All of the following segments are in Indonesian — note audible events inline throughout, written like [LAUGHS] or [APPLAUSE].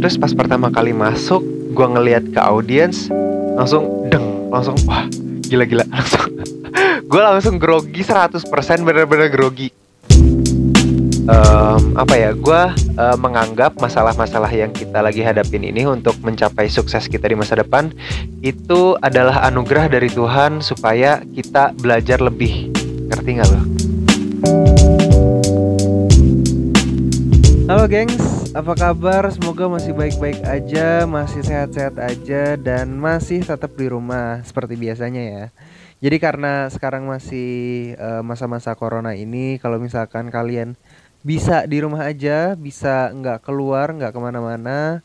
terus pas pertama kali masuk gue ngeliat ke audiens langsung deng langsung wah gila-gila. [LAUGHS] Langsung gue langsung grogi 100% bener-bener grogi. Um, apa ya gue uh, menganggap masalah-masalah yang kita lagi hadapin ini untuk mencapai sukses kita di masa depan itu adalah anugerah dari Tuhan supaya kita belajar lebih. Ngerti nggak lo? Halo gengs, apa kabar? Semoga masih baik-baik aja, masih sehat-sehat aja, dan masih tetap di rumah seperti biasanya ya. Jadi karena sekarang masih eh, masa-masa corona ini, kalau misalkan kalian bisa di rumah aja, bisa nggak keluar, nggak ke mana-mana,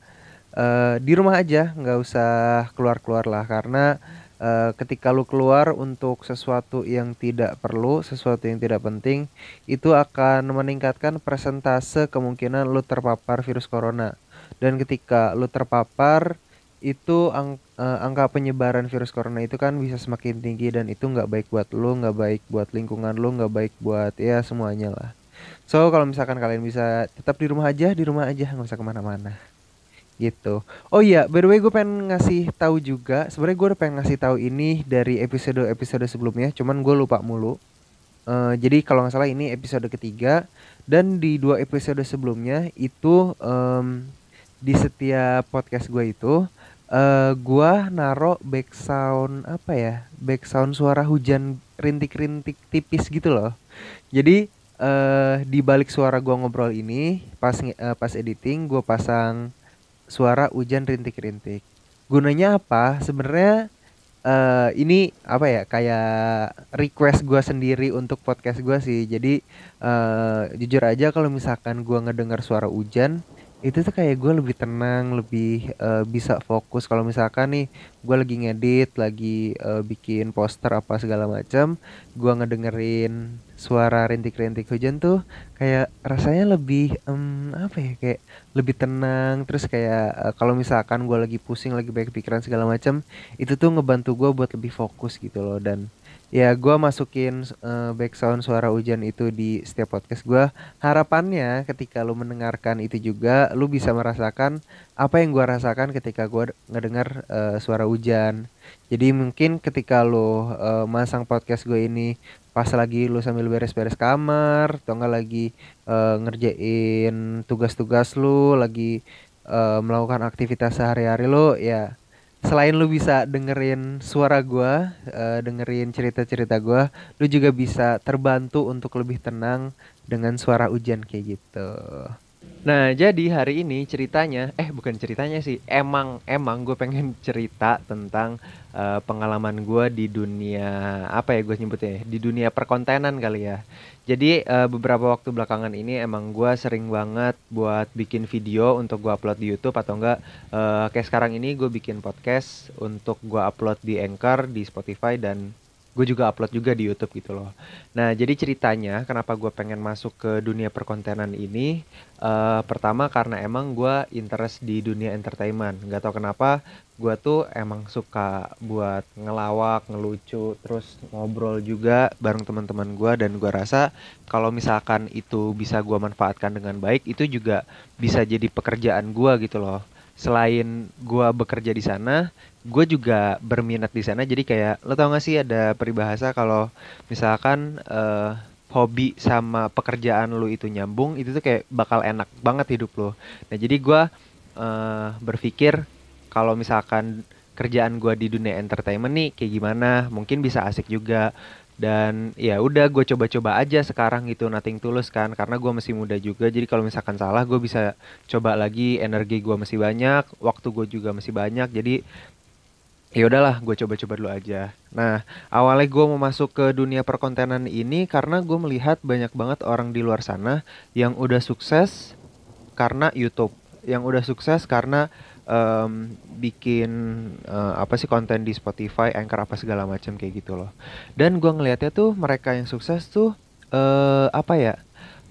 uh, di rumah aja, nggak usah keluar-keluar lah, karena uh, ketika lu keluar untuk sesuatu yang tidak perlu, sesuatu yang tidak penting, itu akan meningkatkan persentase kemungkinan lu terpapar virus corona. Dan ketika lu terpapar, itu ang uh, angka penyebaran virus corona itu kan bisa semakin tinggi dan itu nggak baik buat lu, nggak baik buat lingkungan lu, nggak baik buat ya semuanya lah. So kalau misalkan kalian bisa tetap di rumah aja, di rumah aja nggak usah ke mana-mana gitu. Oh iya, by the way gue pengen ngasih tahu juga. Sebenarnya gue udah pengen ngasih tahu ini dari episode episode sebelumnya, cuman gue lupa mulu. Uh, jadi kalau nggak salah ini episode ketiga dan di dua episode sebelumnya itu um, di setiap podcast gue itu uh, gue naro background apa ya background suara hujan rintik-rintik tipis gitu loh. Jadi uh, di balik suara gue ngobrol ini pas uh, pas editing gue pasang suara hujan rintik-rintik. Gunanya apa? Sebenarnya uh, ini apa ya kayak request gue sendiri untuk podcast gue sih. Jadi uh, jujur aja kalau misalkan gue ngedengar suara hujan itu tuh kayak gue lebih tenang, lebih uh, bisa fokus. Kalau misalkan nih gue lagi ngedit, lagi uh, bikin poster apa segala macam, gue ngedengerin suara rintik-rintik hujan tuh kayak rasanya lebih um, apa ya kayak lebih tenang terus kayak uh, kalau misalkan gue lagi pusing lagi banyak pikiran segala macam itu tuh ngebantu gue buat lebih fokus gitu loh dan ya gue masukin uh, background suara hujan itu di setiap podcast gue harapannya ketika lu mendengarkan itu juga lu bisa merasakan apa yang gue rasakan ketika gue ngedengar uh, suara hujan. Jadi mungkin ketika lu uh, masang podcast gue ini pas lagi lu sambil beres-beres kamar atau enggak lagi uh, ngerjain tugas-tugas lu lagi uh, melakukan aktivitas sehari-hari lu ya selain lu bisa dengerin suara gua, uh, dengerin cerita-cerita gua, lu juga bisa terbantu untuk lebih tenang dengan suara hujan kayak gitu. Nah, jadi hari ini ceritanya, eh bukan ceritanya sih, emang emang gue pengen [LAUGHS] cerita tentang uh, pengalaman gue di dunia apa ya gue nyebutnya, ya, di dunia perkontenan kali ya. Jadi uh, beberapa waktu belakangan ini emang gue sering banget buat bikin video untuk gue upload di YouTube atau enggak uh, kayak sekarang ini gue bikin podcast untuk gue upload di Anchor, di Spotify dan gue juga upload juga di YouTube gitu loh. Nah jadi ceritanya kenapa gue pengen masuk ke dunia perkontenan ini, uh, pertama karena emang gue interest di dunia entertainment. Gak tau kenapa gue tuh emang suka buat ngelawak, ngelucu, terus ngobrol juga bareng teman-teman gue dan gue rasa kalau misalkan itu bisa gue manfaatkan dengan baik, itu juga bisa jadi pekerjaan gue gitu loh selain gue bekerja di sana gue juga berminat di sana jadi kayak lo tau gak sih ada peribahasa kalau misalkan uh, hobi sama pekerjaan lo itu nyambung itu tuh kayak bakal enak banget hidup lo nah jadi gue uh, berpikir kalau misalkan kerjaan gue di dunia entertainment nih kayak gimana mungkin bisa asik juga. Dan ya udah gue coba-coba aja sekarang gitu nothing tulus kan karena gue masih muda juga. Jadi kalau misalkan salah gue bisa coba lagi energi gue masih banyak waktu gue juga masih banyak. Jadi ya udahlah gue coba-coba dulu aja nah awalnya gue mau masuk ke dunia perkontenan ini karena gue melihat banyak banget orang di luar sana yang udah sukses karena YouTube yang udah sukses karena um, bikin uh, apa sih konten di Spotify, Anchor apa segala macam kayak gitu loh. Dan gue ngelihatnya tuh mereka yang sukses tuh uh, apa ya?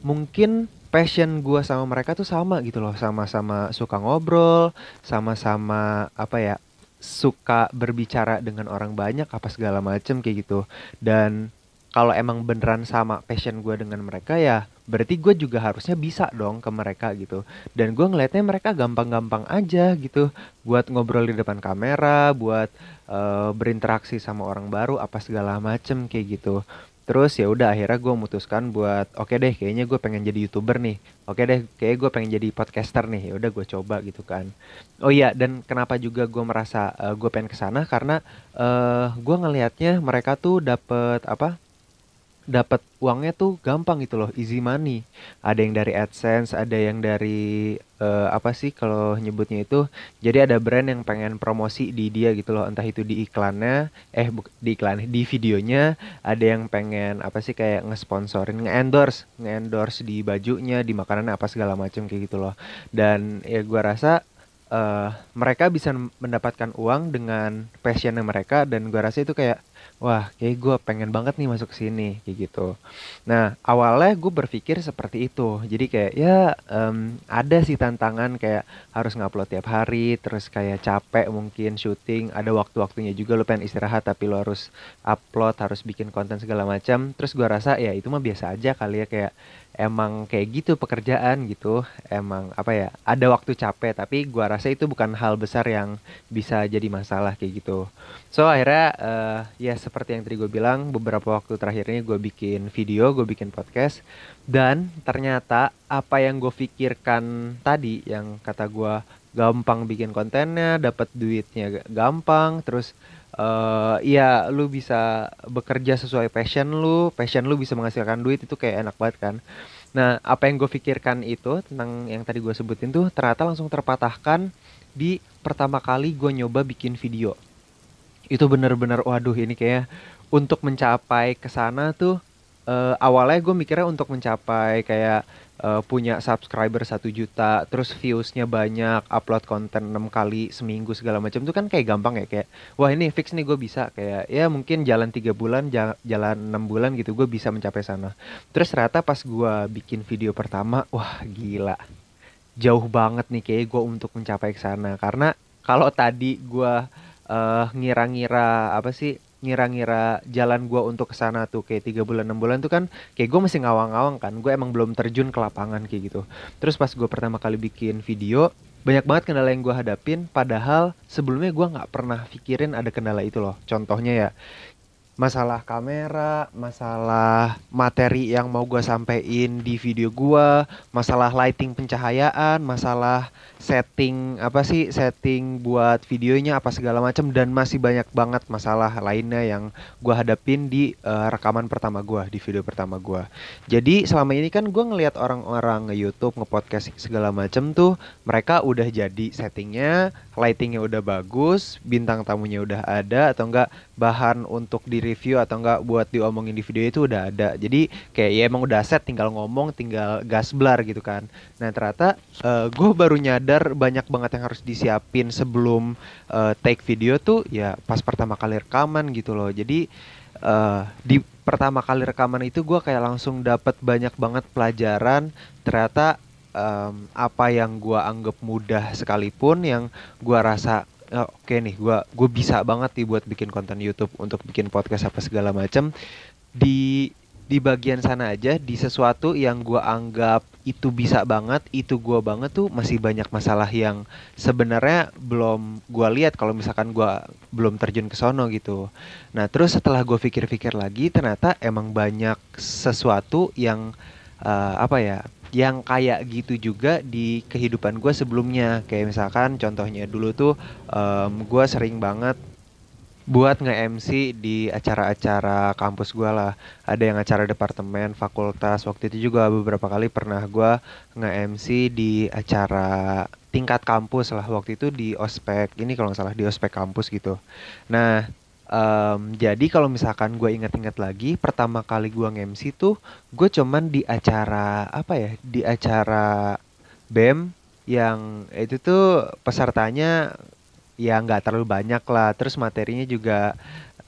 Mungkin passion gue sama mereka tuh sama gitu loh, sama-sama suka ngobrol, sama-sama apa ya? Suka berbicara dengan orang banyak apa segala macem kayak gitu. Dan kalau emang beneran sama passion gue dengan mereka ya berarti gue juga harusnya bisa dong ke mereka gitu. Dan gue ngelihatnya mereka gampang-gampang aja gitu. Buat ngobrol di depan kamera buat uh, berinteraksi sama orang baru apa segala macem kayak gitu Terus ya udah akhirnya gue memutuskan buat oke okay deh kayaknya gue pengen jadi youtuber nih. Oke okay deh kayak gue pengen jadi podcaster nih. Ya udah gue coba gitu kan. Oh iya dan kenapa juga gue merasa uh, gue pengen ke sana karena uh, gue ngelihatnya mereka tuh dapet apa dapat uangnya tuh gampang gitu loh, easy money. Ada yang dari AdSense, ada yang dari uh, apa sih kalau nyebutnya itu. Jadi ada brand yang pengen promosi di dia gitu loh, entah itu di iklannya, eh di iklan, di videonya, ada yang pengen apa sih kayak ngesponsorin, nge-endorse, nge-endorse di bajunya, di makanan apa segala macam kayak gitu loh. Dan ya gua rasa uh, mereka bisa mendapatkan uang dengan passionnya mereka dan gua rasa itu kayak wah kayak gue pengen banget nih masuk sini kayak gitu. Nah awalnya gue berpikir seperti itu. Jadi kayak ya um, ada sih tantangan kayak harus ngupload tiap hari, terus kayak capek mungkin syuting, ada waktu-waktunya juga lo pengen istirahat tapi lo harus upload, harus bikin konten segala macam. Terus gue rasa ya itu mah biasa aja kali ya kayak emang kayak gitu pekerjaan gitu emang apa ya ada waktu capek tapi gua rasa itu bukan hal besar yang bisa jadi masalah kayak gitu so akhirnya uh, ya seperti yang tadi gue bilang beberapa waktu terakhir ini gue bikin video gue bikin podcast dan ternyata apa yang gue pikirkan tadi yang kata gue gampang bikin kontennya dapat duitnya gampang terus uh, ya lu bisa bekerja sesuai passion lu, passion lu bisa menghasilkan duit itu kayak enak banget kan. Nah, apa yang gue pikirkan itu tentang yang tadi gue sebutin tuh ternyata langsung terpatahkan di pertama kali gue nyoba bikin video. Itu bener-bener waduh ini kayak untuk mencapai ke sana tuh uh, awalnya gue mikirnya untuk mencapai kayak uh, punya subscriber satu juta, terus viewsnya banyak, upload konten enam kali seminggu segala macam itu kan kayak gampang ya kayak wah ini fix nih gue bisa. Kayak ya mungkin jalan tiga bulan, jalan enam bulan gitu gue bisa mencapai sana. Terus ternyata pas gue bikin video pertama, wah gila, jauh banget nih kayak gue untuk mencapai ke sana. Karena kalau tadi gue uh, ngira-ngira apa sih ngira-ngira jalan gue untuk ke sana tuh kayak tiga bulan enam bulan tuh kan kayak gue masih ngawang-ngawang kan. Gue emang belum terjun ke lapangan kayak gitu. Terus pas gue pertama kali bikin video banyak banget kendala yang gue hadapin. Padahal sebelumnya gue nggak pernah pikirin ada kendala itu loh. Contohnya ya masalah kamera, masalah materi yang mau gue sampein di video gue, masalah lighting pencahayaan, masalah setting apa sih setting buat videonya apa segala macam dan masih banyak banget masalah lainnya yang gue hadapin di uh, rekaman pertama gue di video pertama gue jadi selama ini kan gue ngelihat orang-orang YouTube nge podcast segala macam tuh mereka udah jadi settingnya lightingnya udah bagus bintang tamunya udah ada atau enggak bahan untuk di review atau enggak buat diomongin di video itu udah ada. Jadi kayak ya emang udah set tinggal ngomong tinggal gas blar gitu kan. Nah ternyata uh, eh, gue baru nyadar banyak banget yang harus disiapin sebelum uh, take video tuh ya pas pertama kali rekaman gitu loh. Jadi uh, di pertama kali rekaman itu gue kayak langsung dapat banyak banget pelajaran. Ternyata um, apa yang gue anggap mudah sekalipun yang gue rasa oh, oke okay nih gue gue bisa banget nih buat bikin konten YouTube untuk bikin podcast apa segala macam di di bagian sana aja di sesuatu yang gue anggap itu bisa banget itu gue banget tuh masih banyak masalah yang sebenarnya belum gue lihat kalau misalkan gue belum terjun ke sono gitu. Nah terus setelah gue pikir-pikir lagi ternyata emang banyak sesuatu yang uh, apa ya yang kayak gitu juga di kehidupan gue sebelumnya kayak misalkan contohnya dulu tuh um, gue sering banget buat nge-MC di acara-acara kampus gue lah. Ada yang acara departemen, fakultas. Waktu itu juga beberapa kali pernah gue nge-MC di acara tingkat kampus lah. Waktu itu di ospek. Ini kalau nggak salah di ospek kampus gitu. Nah, um, jadi kalau misalkan gue inget-inget lagi, pertama kali gue nge-MC tuh gue cuman di acara apa ya? Di acara BEM yang itu tuh pesertanya ya nggak terlalu banyak lah terus materinya juga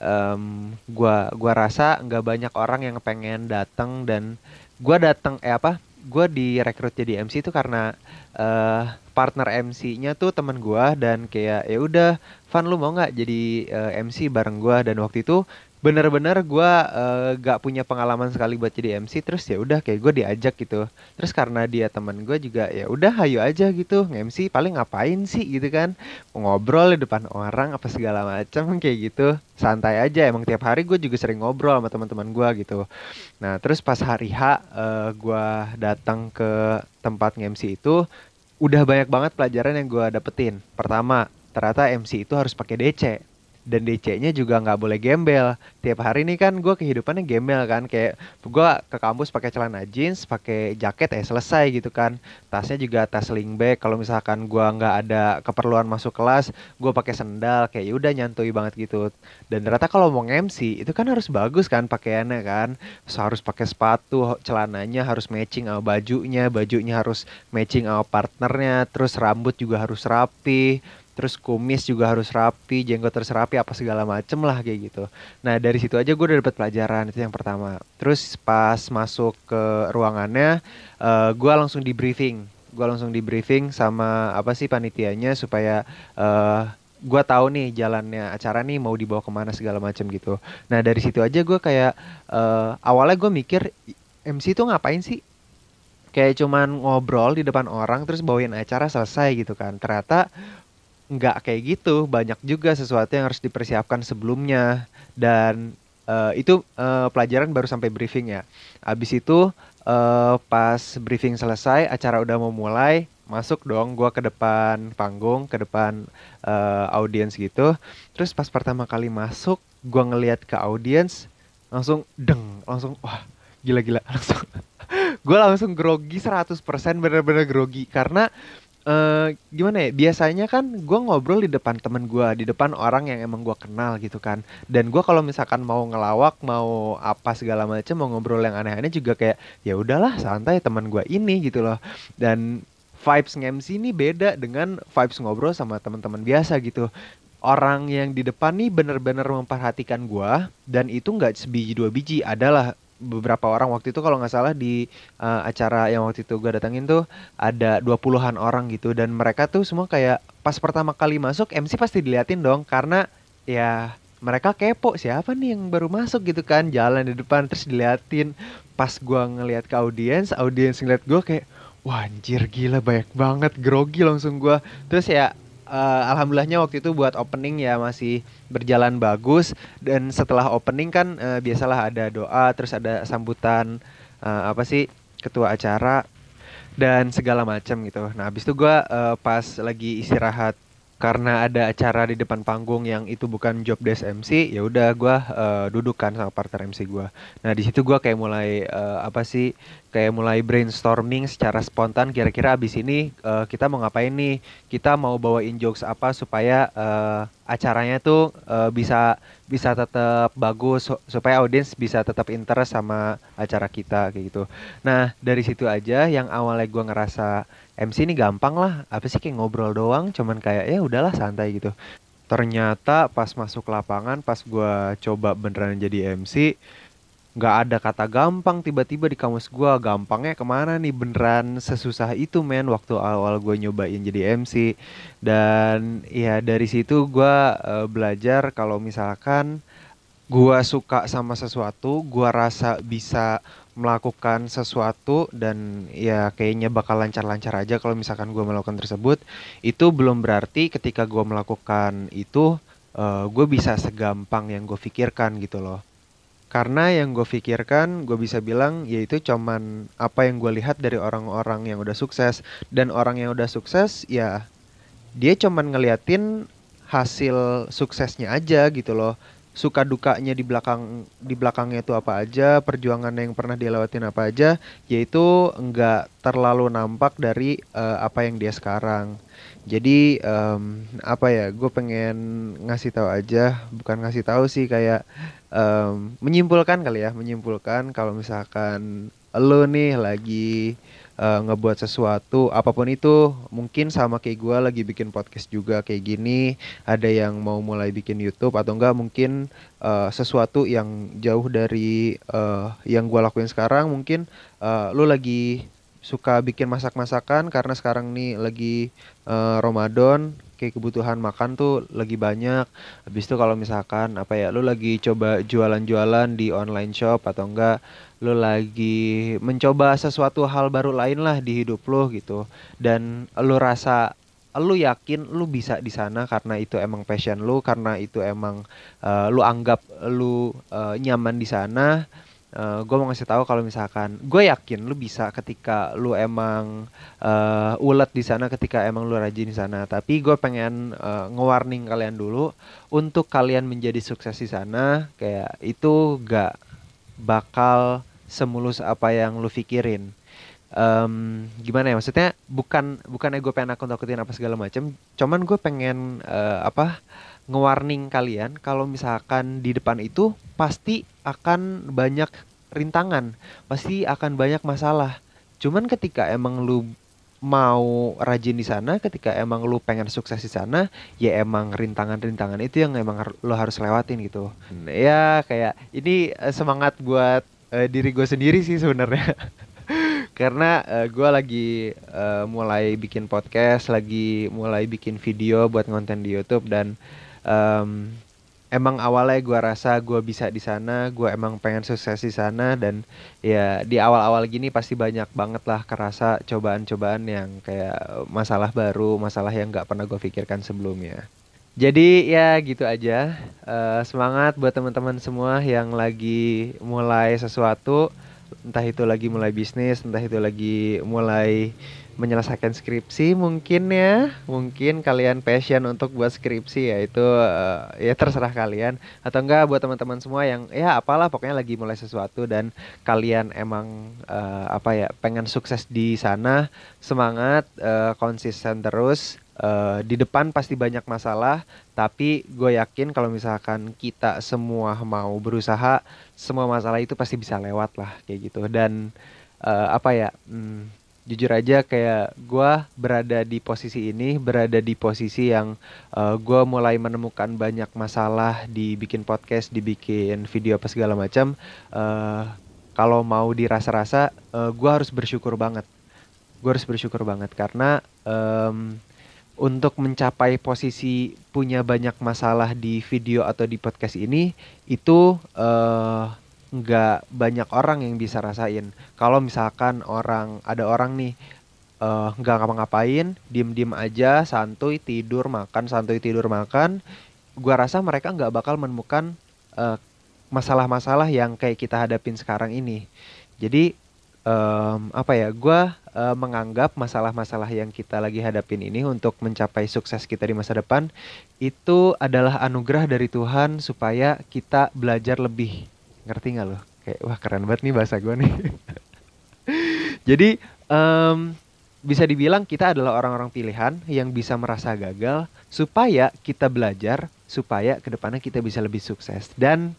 um, gua gua rasa nggak banyak orang yang pengen datang dan gua datang eh apa gua direkrut jadi MC itu karena uh, partner MC-nya tuh teman gua dan kayak ya udah Van lu mau nggak jadi uh, eh, MC bareng gua? Dan waktu itu bener-bener gue uh, gak punya pengalaman sekali buat jadi MC terus ya udah kayak gue diajak gitu. Terus karena dia teman gue juga ya udah ayo aja gitu. MC paling ngapain sih gitu kan? Ngobrol di depan orang apa segala macam kayak gitu. Santai aja emang tiap hari gue juga sering ngobrol sama teman-teman gue gitu. Nah terus pas hari H uh, gue datang ke tempat MC itu udah banyak banget pelajaran yang gue dapetin. Pertama ternyata MC itu harus pakai DC dan DC-nya juga nggak boleh gembel. Tiap hari ini kan gue kehidupannya gembel kan, kayak gue ke kampus pakai celana jeans, pakai jaket, eh selesai gitu kan. Tasnya juga tas sling bag. Kalau misalkan gue nggak ada keperluan masuk kelas, gue pakai sendal, kayak ya udah nyantui banget gitu. Dan ternyata kalau mau MC itu kan harus bagus kan pakaiannya kan, so, harus pakai sepatu, celananya harus matching sama bajunya, bajunya harus matching sama partnernya, terus rambut juga harus rapi terus kumis juga harus rapi jenggot terus rapi apa segala macem lah kayak gitu nah dari situ aja gue udah dapat pelajaran itu yang pertama terus pas masuk ke ruangannya uh, eh, gue langsung di briefing gue langsung di briefing sama apa sih panitianya supaya uh, eh, gue tahu nih jalannya acara nih mau dibawa ke mana segala macam gitu. Nah dari situ aja gue kayak uh, awalnya gue mikir MC itu ngapain sih? Kayak cuman ngobrol di depan orang terus bawain acara selesai gitu kan. Ternyata nggak kayak gitu. Banyak juga sesuatu yang harus dipersiapkan sebelumnya. Dan uh, itu uh, pelajaran baru sampai briefing ya. Abis itu uh, pas briefing selesai acara udah mau mulai masuk dong gue ke depan panggung ke depan uh, audiens gitu. Terus pas pertama kali masuk gue ngeliat ke audiens langsung deng langsung wah gila-gila. [LAUGHS] Langsung gue langsung grogi 100% bener-bener grogi. Karena uh, gimana ya biasanya kan gue ngobrol di depan temen gue di depan orang yang emang gue kenal gitu kan. Dan gue kalau misalkan mau ngelawak mau apa segala macam mau ngobrol yang aneh-aneh juga kayak ya udahlah santai teman gue ini gitu loh. Dan vibes nge-MC ini beda dengan vibes ngobrol sama teman-teman biasa gitu. Orang yang di depan nih bener-bener memperhatikan gue dan itu nggak sebiji dua biji adalah beberapa orang waktu itu kalau nggak salah di uh, acara yang waktu itu gue datangin tuh ada dua puluhan orang gitu. Dan mereka tuh semua kayak pas pertama kali masuk MC pasti diliatin dong. Karena ya mereka kepo siapa nih yang baru masuk gitu kan jalan di depan terus diliatin. Pas gue ngeliat ke audiens audiens ngeliat gue kayak wah anjir gila banyak banget grogi langsung gue terus ya uh, alhamdulillahnya waktu itu buat opening ya masih berjalan bagus dan setelah opening kan uh, biasalah ada doa terus ada sambutan uh, apa sih ketua acara dan segala macam gitu. Nah habis itu gue uh, pas lagi istirahat karena ada acara di depan panggung yang itu bukan job desk MC ya udah gue uh, dudukkan sama partner MC gue nah di situ gue kayak mulai uh, apa sih kayak mulai brainstorming secara spontan kira-kira abis ini uh, kita mau ngapain nih? Kita mau bawain jokes apa supaya uh, acaranya tuh uh, bisa bisa tetap bagus supaya audiens bisa tetap interest sama acara kita kayak gitu. Nah dari situ aja yang awalnya gue ngerasa MC ini gampang lah apa sih kayak ngobrol doang cuman kayak ya udahlah santai gitu. Ternyata pas masuk lapangan pas gue coba beneran jadi MC nggak ada kata gampang tiba-tiba di kamus gue gampangnya ke mana nih? Beneran sesusah itu men waktu awal gue nyobain jadi MC dan ya dari situ gue uh, belajar kalau misalkan gue suka sama sesuatu gue rasa bisa melakukan sesuatu dan ya kayaknya bakal lancar-lancar aja kalau misalkan gue melakukan tersebut itu belum berarti ketika gue melakukan itu uh, eh, gue bisa segampang yang gue pikirkan gitu loh karena yang gue pikirkan gue bisa bilang yaitu cuman apa yang gue lihat dari orang-orang yang udah sukses. Dan orang yang udah sukses ya dia cuman ngeliatin hasil suksesnya aja gitu loh. Suka dukanya di belakang di belakangnya itu apa aja perjuangan yang pernah dia lewatin apa aja yaitu enggak terlalu nampak dari uh, apa yang dia sekarang. Jadi um, apa ya gue pengen ngasih tahu aja bukan ngasih tahu sih kayak um, menyimpulkan kali ya menyimpulkan kalau misalkan lo nih lagi uh, ngebuat sesuatu apa pun itu mungkin sama kayak gue lagi bikin podcast juga kayak gini ada yang mau mulai bikin YouTube atau enggak mungkin uh, sesuatu yang jauh dari uh, yang gue lakuin sekarang mungkin uh, lo lagi suka bikin masak-masakan karena sekarang nih lagi uh, Ramadan kayak kebutuhan makan tuh lagi banyak. Habis itu kalau misalkan apa ya, lu lagi coba jualan-jualan di online shop atau enggak lu lagi mencoba sesuatu hal baru lain lah di hidup lu gitu dan lu rasa lu yakin lu bisa di sana karena itu emang passion lu karena itu emang uh, lu anggap lu uh, nyaman di sana uh, gue mau ngasih tahu kalau misalkan gue yakin lu bisa ketika lu emang uh, ulet di sana ketika emang lu rajin di sana. Tapi gue pengen uh, ngewarning kalian dulu untuk kalian menjadi sukses di sana kayak itu gak bakal semulus apa yang lu pikirin. Um, gimana ya maksudnya bukan bukan gue pengen aku takutin apa segala macam cuman gue pengen uh, apa ngewarning kalian kalau misalkan di depan itu pasti akan banyak rintangan pasti akan banyak masalah. Cuman ketika emang lu mau rajin di sana ketika emang lu pengen sukses di sana ya emang rintangan-rintangan itu yang emang lu harus lewatin gitu. Ya kayak ini uh, semangat buat uh, diri gue sendiri sih sebenarnya. [LAUGHS] Karena uh, eh, gue lagi uh, mulai bikin podcast lagi mulai bikin video buat konten di YouTube dan um, emang awalnya gue rasa gue bisa di sana gue emang pengen sukses di sana dan ya di awal-awal gini pasti banyak banget lah kerasa cobaan-cobaan yang kayak masalah baru masalah yang nggak pernah gue pikirkan sebelumnya jadi ya gitu aja. Uh, semangat buat teman-teman semua yang lagi mulai sesuatu, entah itu lagi mulai bisnis, entah itu lagi mulai menyelesaikan skripsi mungkin ya. Mungkin kalian passion untuk buat skripsi ya. Itu uh, ya terserah kalian. Atau enggak buat teman-teman semua yang ya apalah pokoknya lagi mulai sesuatu dan kalian emang uh, apa ya pengen sukses di sana semangat uh, konsisten terus uh, di depan pasti banyak masalah. Tapi gue yakin kalau misalkan kita semua mau berusaha semua masalah itu pasti bisa lewat lah kayak gitu. Dan uh, apa ya hmm, jujur aja kayak gue berada di posisi ini berada di posisi yang uh, eh, gue mulai menemukan banyak masalah dibikin podcast dibikin video apa segala macam. Uh, kalau mau dirasa-rasa uh, eh, gue harus bersyukur banget. Gue harus bersyukur banget karena um, untuk mencapai posisi punya banyak masalah di video atau di podcast ini itu uh, nggak banyak orang yang bisa rasain. Kalau misalkan orang ada orang nih uh, nggak ngapa-ngapain, diem-diem aja, santuy tidur makan, santuy tidur makan, gua rasa mereka nggak bakal menemukan masalah masalah-masalah yang kayak kita hadapin sekarang ini. Jadi um, apa ya? Gua uh, menganggap masalah-masalah yang kita lagi hadapin ini untuk mencapai sukses kita di masa depan itu adalah anugerah dari Tuhan supaya kita belajar lebih ngerti nggak lo kayak wah keren banget nih bahasa gue nih. [LAUGHS] Jadi um, bisa dibilang kita adalah orang-orang pilihan yang bisa merasa gagal supaya kita belajar supaya ke depannya kita bisa lebih sukses. Dan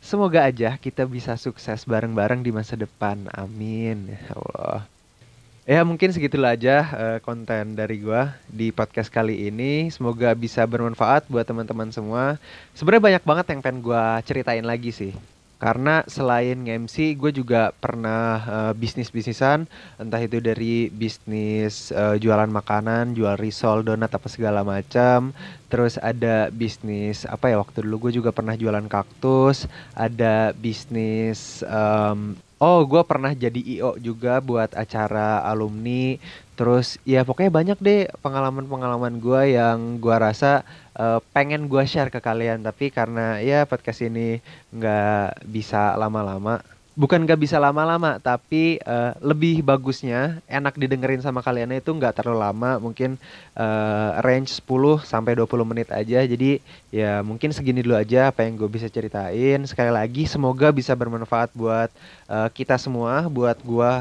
semoga aja kita bisa sukses bareng-bareng di masa depan. Amin. Ya Allah. Ya mungkin segitulah aja uh, konten dari gua di podcast kali ini. Semoga bisa bermanfaat buat teman-teman semua. Sebenarnya banyak banget yang pengen gua ceritain lagi sih karena selain nge-MC gue juga pernah uh, bisnis-bisnisan entah itu dari bisnis uh, jualan makanan, jual risol, donat apa segala macam. Terus ada bisnis apa ya waktu dulu gue juga pernah jualan kaktus, ada bisnis um, Oh, gue pernah jadi IO juga buat acara alumni. Terus ya pokoknya banyak deh pengalaman-pengalaman gue yang gue rasa uh, pengen gue share ke kalian. Tapi karena ya podcast ini nggak bisa lama-lama. Bukan gak bisa lama-lama tapi uh, lebih bagusnya enak didengerin sama kalian itu nggak terlalu lama. Mungkin uh, range 10 sampai 20 menit aja. Jadi ya mungkin segini dulu aja apa yang gue bisa ceritain. Sekali lagi semoga bisa bermanfaat buat uh, kita semua buat gue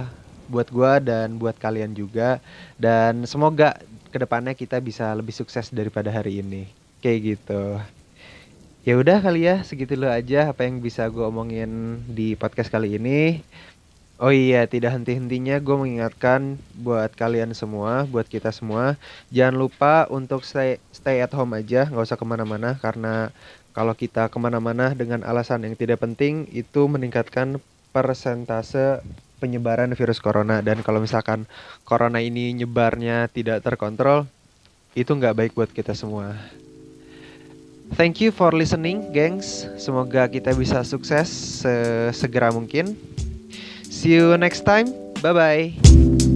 buat gue dan buat kalian juga. Dan semoga ke depannya kita bisa lebih sukses daripada hari ini. Kayak gitu. Ya udah kali ya segitu dulu aja apa yang bisa gue omongin di podcast kali ini. Oh iya, tidak henti-hentinya gue mengingatkan buat kalian semua, buat kita semua, jangan lupa untuk stay stay at home aja, nggak usah ke mana-mana karena kalau kita ke mana-mana dengan alasan yang tidak penting itu meningkatkan persentase penyebaran virus corona dan kalau misalkan corona ini nyebarnya tidak terkontrol, itu nggak baik buat kita semua. Thank you for listening, gengs. Semoga kita bisa sukses segera mungkin. See you next time. Bye bye.